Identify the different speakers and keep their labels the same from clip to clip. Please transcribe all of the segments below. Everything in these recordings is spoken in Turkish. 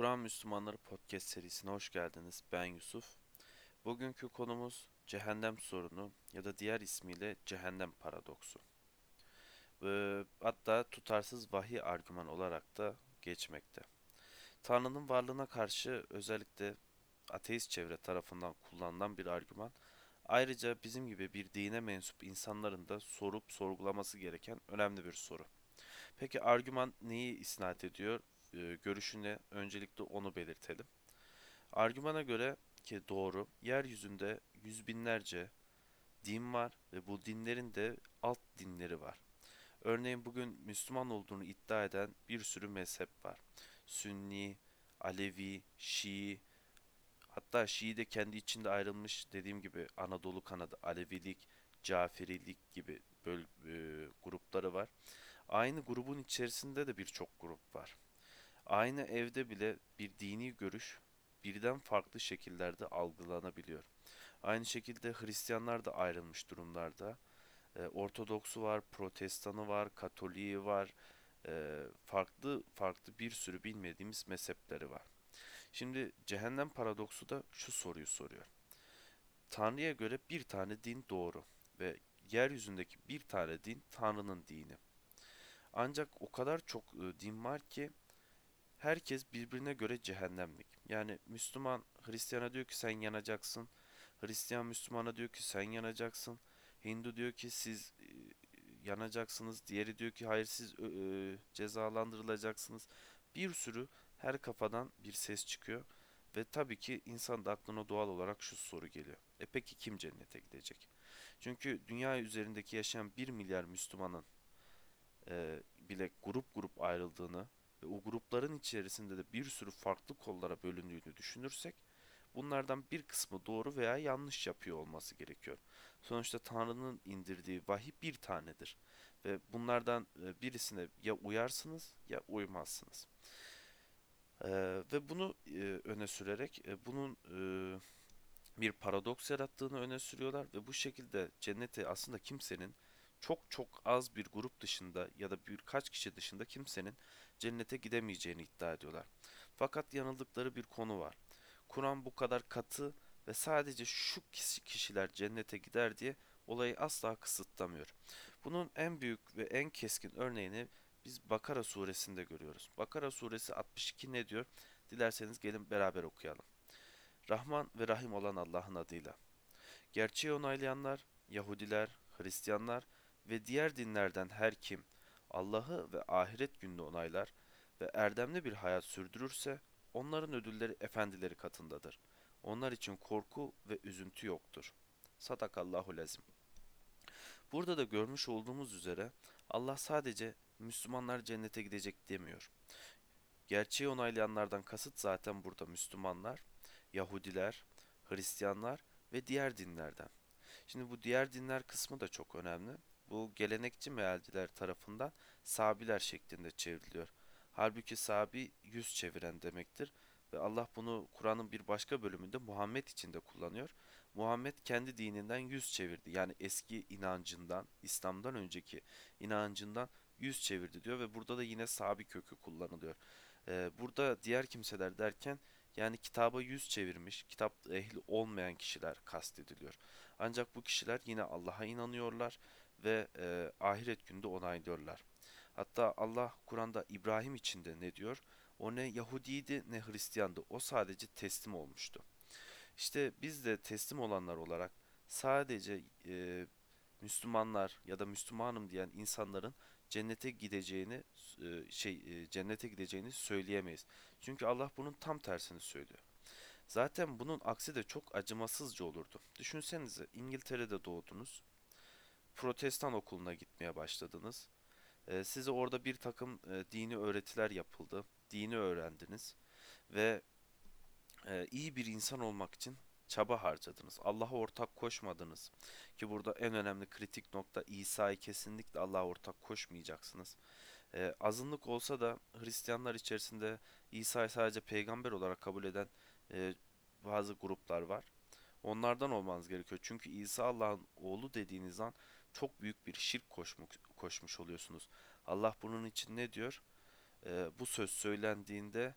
Speaker 1: Kur'an Müslümanları Podcast serisine hoş geldiniz. Ben Yusuf. Bugünkü konumuz cehennem sorunu ya da diğer ismiyle cehennem paradoksu. Ee, hatta tutarsız vahiy argüman olarak da geçmekte. Tanrı'nın varlığına karşı özellikle ateist çevre tarafından kullanılan bir argüman. Ayrıca bizim gibi bir dine mensup insanların da sorup sorgulaması gereken önemli bir soru. Peki argüman neyi isnat ediyor? Ee, görüşüne öncelikle onu belirtelim. Argümana göre ki doğru, yeryüzünde yüz binlerce din var ve bu dinlerin de alt dinleri var. Örneğin bugün Müslüman olduğunu iddia eden bir sürü mezhep var. Sünni, Alevi, Şii, hatta Şii de kendi içinde ayrılmış dediğim gibi Anadolu kanadı, Alevilik, Caferilik gibi böl e, grupları var. Aynı grubun içerisinde de birçok grup var. Aynı evde bile bir dini görüş birden farklı şekillerde algılanabiliyor. Aynı şekilde Hristiyanlar da ayrılmış durumlarda. E, Ortodoksu var, Protestanı var, Katoliği var. E, farklı farklı bir sürü bilmediğimiz mezhepleri var. Şimdi cehennem paradoksu da şu soruyu soruyor. Tanrı'ya göre bir tane din doğru ve yeryüzündeki bir tane din Tanrı'nın dini. Ancak o kadar çok din var ki herkes birbirine göre cehennemlik. Yani Müslüman Hristiyana diyor ki sen yanacaksın. Hristiyan Müslümana diyor ki sen yanacaksın. Hindu diyor ki siz e, yanacaksınız. Diğeri diyor ki hayır siz cezalandırılacaksınız. Bir sürü her kafadan bir ses çıkıyor. Ve tabii ki insan da aklına doğal olarak şu soru geliyor. E peki kim cennete gidecek? Çünkü dünya üzerindeki yaşayan bir milyar Müslümanın e, bile grup grup ayrıldığını ve o grupların içerisinde de bir sürü farklı kollara bölündüğünü düşünürsek bunlardan bir kısmı doğru veya yanlış yapıyor olması gerekiyor. Sonuçta Tanrı'nın indirdiği vahiy bir tanedir ve bunlardan e, birisine ya uyarsınız ya uymazsınız. Ee, ve bunu e, öne sürerek e, bunun e, bir paradoks yarattığını öne sürüyorlar ve bu şekilde cennete aslında kimsenin çok çok az bir grup dışında ya da birkaç kişi dışında kimsenin cennete gidemeyeceğini iddia ediyorlar. Fakat yanıldıkları bir konu var. Kur'an bu kadar katı ve sadece şu kişiler cennete gider diye olayı asla kısıtlamıyor. Bunun en büyük ve en keskin örneğini biz Bakara suresinde görüyoruz. Bakara suresi 62 ne diyor? Dilerseniz gelin beraber okuyalım. Rahman ve Rahim olan Allah'ın adıyla. Gerçeği onaylayanlar, Yahudiler, Hristiyanlar ve diğer dinlerden her kim Allah'ı ve ahiret gününü onaylar ve erdemli bir hayat sürdürürse onların ödülleri efendileri katındadır. Onlar için korku ve üzüntü yoktur. Sadakallahu lezim. Burada da görmüş olduğumuz üzere Allah sadece Müslümanlar cennete gidecek demiyor. Gerçeği onaylayanlardan kasıt zaten burada Müslümanlar, Yahudiler, Hristiyanlar ve diğer dinlerden. Şimdi bu diğer dinler kısmı da çok önemli. Bu gelenekçi mealciler tarafından Sabiler şeklinde çevriliyor. Halbuki Sabi yüz çeviren demektir ve Allah bunu Kur'an'ın bir başka bölümünde Muhammed için de kullanıyor. Muhammed kendi dininden yüz çevirdi. Yani eski inancından, İslam'dan önceki inancından yüz çevirdi diyor ve burada da yine Sabi kökü kullanılıyor. Ee, burada diğer kimseler derken yani kitaba yüz çevirmiş, kitap ehli olmayan kişiler kastediliyor. Ancak bu kişiler yine Allah'a inanıyorlar ve e, ahiret günde onaylıyorlar. Hatta Allah Kur'an'da İbrahim için de ne diyor? O ne Yahudiydi ne Hristiyandı. O sadece teslim olmuştu. İşte biz de teslim olanlar olarak sadece e, Müslümanlar ya da Müslümanım diyen insanların cennete gideceğini e, şey e, cennete gideceğini söyleyemeyiz. Çünkü Allah bunun tam tersini söylüyor. Zaten bunun aksi de çok acımasızca olurdu. Düşünsenize İngiltere'de doğdunuz. Protestan okuluna gitmeye başladınız. E, size orada bir takım e, dini öğretiler yapıldı. Dini öğrendiniz ve e, iyi bir insan olmak için çaba harcadınız. Allah'a ortak koşmadınız. Ki burada en önemli kritik nokta İsa'yı kesinlikle Allah'a ortak koşmayacaksınız. Ee, azınlık olsa da Hristiyanlar içerisinde İsa'yı sadece peygamber olarak kabul eden e, bazı gruplar var. Onlardan olmanız gerekiyor. Çünkü İsa Allah'ın oğlu dediğiniz an çok büyük bir şirk koşmuş, koşmuş oluyorsunuz. Allah bunun için ne diyor? Ee, bu söz söylendiğinde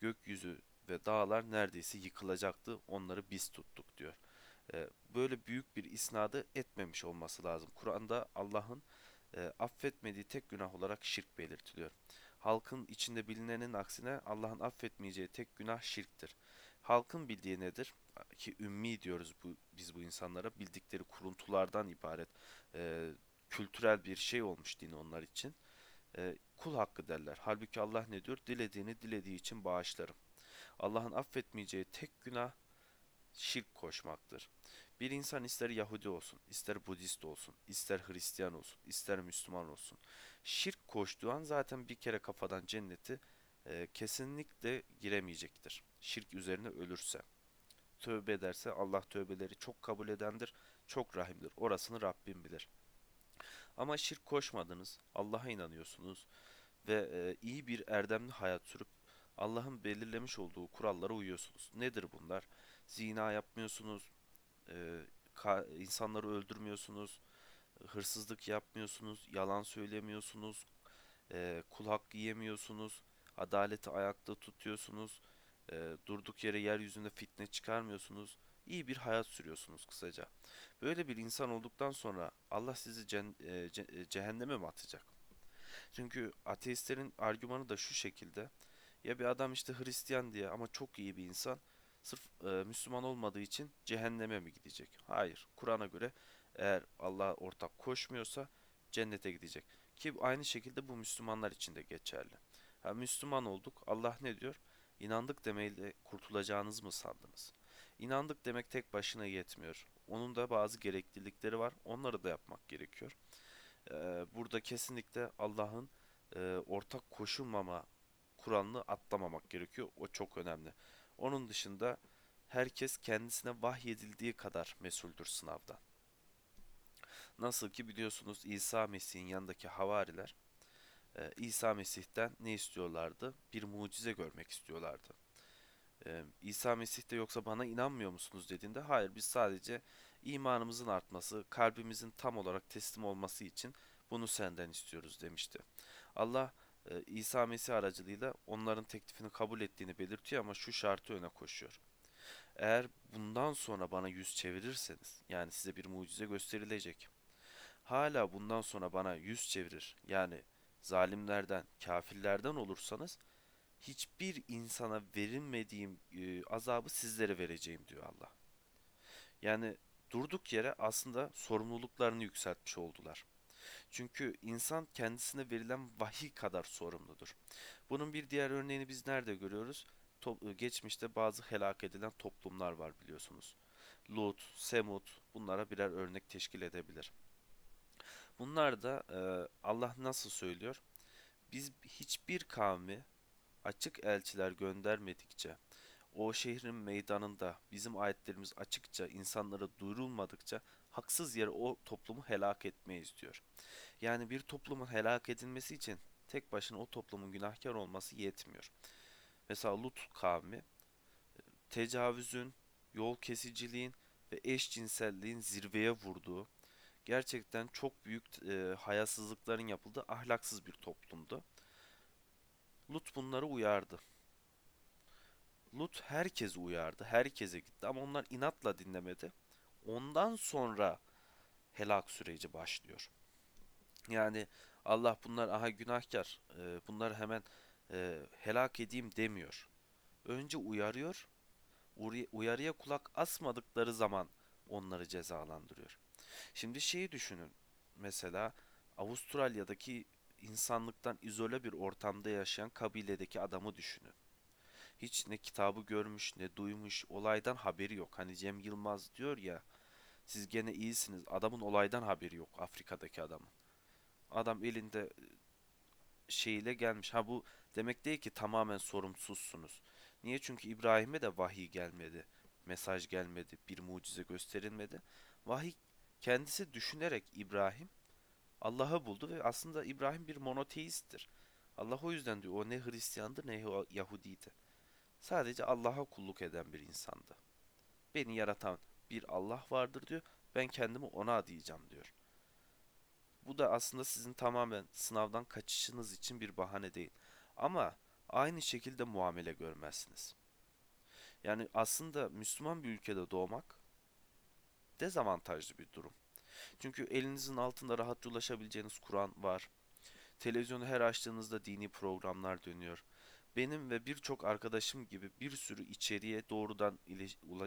Speaker 1: gökyüzü ve dağlar neredeyse yıkılacaktı. Onları biz tuttuk diyor. E, böyle büyük bir isnadı etmemiş olması lazım. Kur'an'da Allah'ın e, affetmediği tek günah olarak şirk belirtiliyor. Halkın içinde bilinenin aksine Allah'ın affetmeyeceği tek günah şirktir. Halkın bildiği nedir? Ki ümmi diyoruz bu, biz bu insanlara. Bildikleri kuruntulardan ibaret e, kültürel bir şey olmuş din onlar için. E, kul hakkı derler. Halbuki Allah ne diyor? Dilediğini dilediği için bağışlarım. Allah'ın affetmeyeceği tek günah şirk koşmaktır. Bir insan ister Yahudi olsun, ister Budist olsun, ister Hristiyan olsun, ister Müslüman olsun. Şirk koştuğu an zaten bir kere kafadan cenneti e, kesinlikle giremeyecektir. Şirk üzerine ölürse. Tövbe ederse Allah tövbeleri çok kabul edendir, çok rahimdir. Orasını Rabbim bilir. Ama şirk koşmadınız, Allah'a inanıyorsunuz ve e, iyi bir erdemli hayat sürüp Allah'ın belirlemiş olduğu kurallara uyuyorsunuz. Nedir bunlar? Zina yapmıyorsunuz, e, insanları öldürmüyorsunuz, hırsızlık yapmıyorsunuz, yalan söylemiyorsunuz, e, kul hakkı yemiyorsunuz, adaleti ayakta tutuyorsunuz, e, durduk yere yeryüzünde fitne çıkarmıyorsunuz, iyi bir hayat sürüyorsunuz kısaca. Böyle bir insan olduktan sonra Allah sizi e, ce- e, cehenneme mi atacak? Çünkü ateistlerin argümanı da şu şekilde. Ya bir adam işte Hristiyan diye ama çok iyi bir insan sırf e, Müslüman olmadığı için cehenneme mi gidecek? Hayır. Kur'an'a göre eğer Allah'a ortak koşmuyorsa cennete gidecek. Ki aynı şekilde bu Müslümanlar için de geçerli. Ha, Müslüman olduk. Allah ne diyor? İnandık demeyle kurtulacağınız mı sandınız? İnandık demek tek başına yetmiyor. Onun da bazı gereklilikleri var. Onları da yapmak gerekiyor. Ee, burada kesinlikle Allah'ın e, ortak koşulmama kuralını atlamamak gerekiyor. O çok önemli. Onun dışında herkes kendisine vahyedildiği kadar mesuldür sınavdan. Nasıl ki biliyorsunuz İsa Mesih'in yanındaki havariler e, İsa Mesih'ten ne istiyorlardı? Bir mucize görmek istiyorlardı. E, İsa Mesih de yoksa bana inanmıyor musunuz dediğinde hayır biz sadece imanımızın artması, kalbimizin tam olarak teslim olması için bunu senden istiyoruz demişti. Allah e, İsa Mesih aracılığıyla onların teklifini kabul ettiğini belirtiyor ama şu şartı öne koşuyor. Eğer bundan sonra bana yüz çevirirseniz, yani size bir mucize gösterilecek. Hala bundan sonra bana yüz çevirir, yani zalimlerden, kafirlerden olursanız, hiçbir insana verilmediğim e, azabı sizlere vereceğim diyor Allah. Yani durduk yere aslında sorumluluklarını yükseltmiş oldular. Çünkü insan kendisine verilen vahiy kadar sorumludur. Bunun bir diğer örneğini biz nerede görüyoruz? To- geçmişte bazı helak edilen toplumlar var biliyorsunuz. Lut, Semud bunlara birer örnek teşkil edebilir. Bunlar da e, Allah nasıl söylüyor? Biz hiçbir kavmi açık elçiler göndermedikçe, o şehrin meydanında bizim ayetlerimiz açıkça insanlara duyurulmadıkça haksız yere o toplumu helak etmeyiz diyor. Yani bir toplumun helak edilmesi için tek başına o toplumun günahkar olması yetmiyor. Mesela Lut kavmi tecavüzün, yol kesiciliğin ve eşcinselliğin zirveye vurduğu, gerçekten çok büyük e, hayasızlıkların yapıldığı ahlaksız bir toplumdu. Lut bunları uyardı. Lut herkesi uyardı, herkese gitti ama onlar inatla dinlemedi. Ondan sonra helak süreci başlıyor. Yani Allah bunlar aha günahkar, e, bunları hemen e, helak edeyim demiyor. Önce uyarıyor, uyarıya kulak asmadıkları zaman onları cezalandırıyor. Şimdi şeyi düşünün, mesela Avustralya'daki insanlıktan izole bir ortamda yaşayan kabiledeki adamı düşünün. Hiç ne kitabı görmüş ne duymuş, olaydan haberi yok. Hani Cem Yılmaz diyor ya, siz gene iyisiniz. Adamın olaydan haberi yok, Afrika'daki adamın. Adam elinde şeyiyle gelmiş. Ha bu demek değil ki tamamen sorumsuzsunuz. Niye? Çünkü İbrahim'e de vahiy gelmedi. Mesaj gelmedi. Bir mucize gösterilmedi. Vahiy kendisi düşünerek İbrahim Allah'ı buldu ve aslında İbrahim bir monoteisttir. Allah o yüzden diyor o ne Hristiyandı ne Yahu- Yahudiydi. Sadece Allah'a kulluk eden bir insandı. Beni yaratan bir Allah vardır diyor. Ben kendimi ona adayacağım diyor. Bu da aslında sizin tamamen sınavdan kaçışınız için bir bahane değil. Ama aynı şekilde muamele görmezsiniz. Yani aslında Müslüman bir ülkede doğmak dezavantajlı bir durum. Çünkü elinizin altında rahatça ulaşabileceğiniz Kur'an var. Televizyonu her açtığınızda dini programlar dönüyor. Benim ve birçok arkadaşım gibi bir sürü içeriğe doğrudan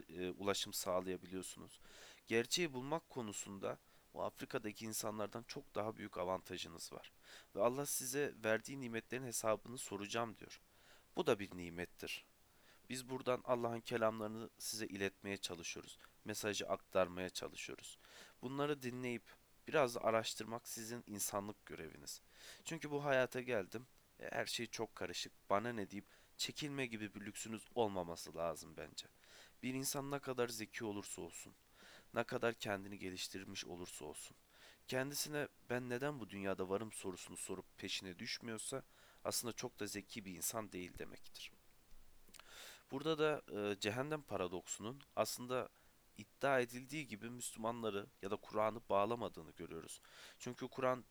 Speaker 1: e, ulaşım sağlayabiliyorsunuz. Gerçeği bulmak konusunda o Afrika'daki insanlardan çok daha büyük avantajınız var. Ve Allah size verdiği nimetlerin hesabını soracağım diyor. Bu da bir nimettir. Biz buradan Allah'ın kelamlarını size iletmeye çalışıyoruz. Mesajı aktarmaya çalışıyoruz. Bunları dinleyip biraz da araştırmak sizin insanlık göreviniz. Çünkü bu hayata geldim. e, Her şey çok karışık. Bana ne deyip çekilme gibi bir lüksünüz olmaması lazım bence. Bir insan ne kadar zeki olursa olsun, ne kadar kendini geliştirmiş olursa olsun, kendisine ben neden bu dünyada varım sorusunu sorup peşine düşmüyorsa aslında çok da zeki bir insan değil demektir. Burada da e, cehennem paradoksunun aslında iddia edildiği gibi Müslümanları ya da Kur'an'ı bağlamadığını görüyoruz. Çünkü Kur'an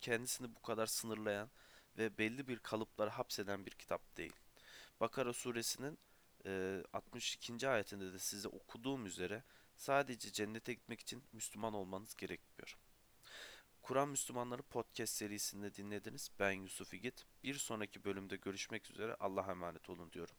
Speaker 1: kendisini bu kadar sınırlayan ve belli bir kalıplara hapseden bir kitap değil. Bakara suresinin e, 62. ayetinde de size okuduğum üzere sadece cennete gitmek için Müslüman olmanız gerekmiyor. Kur'an Müslümanları podcast serisinde dinlediniz. Ben Yusuf İgit. Bir sonraki bölümde görüşmek üzere. Allah'a emanet olun diyorum.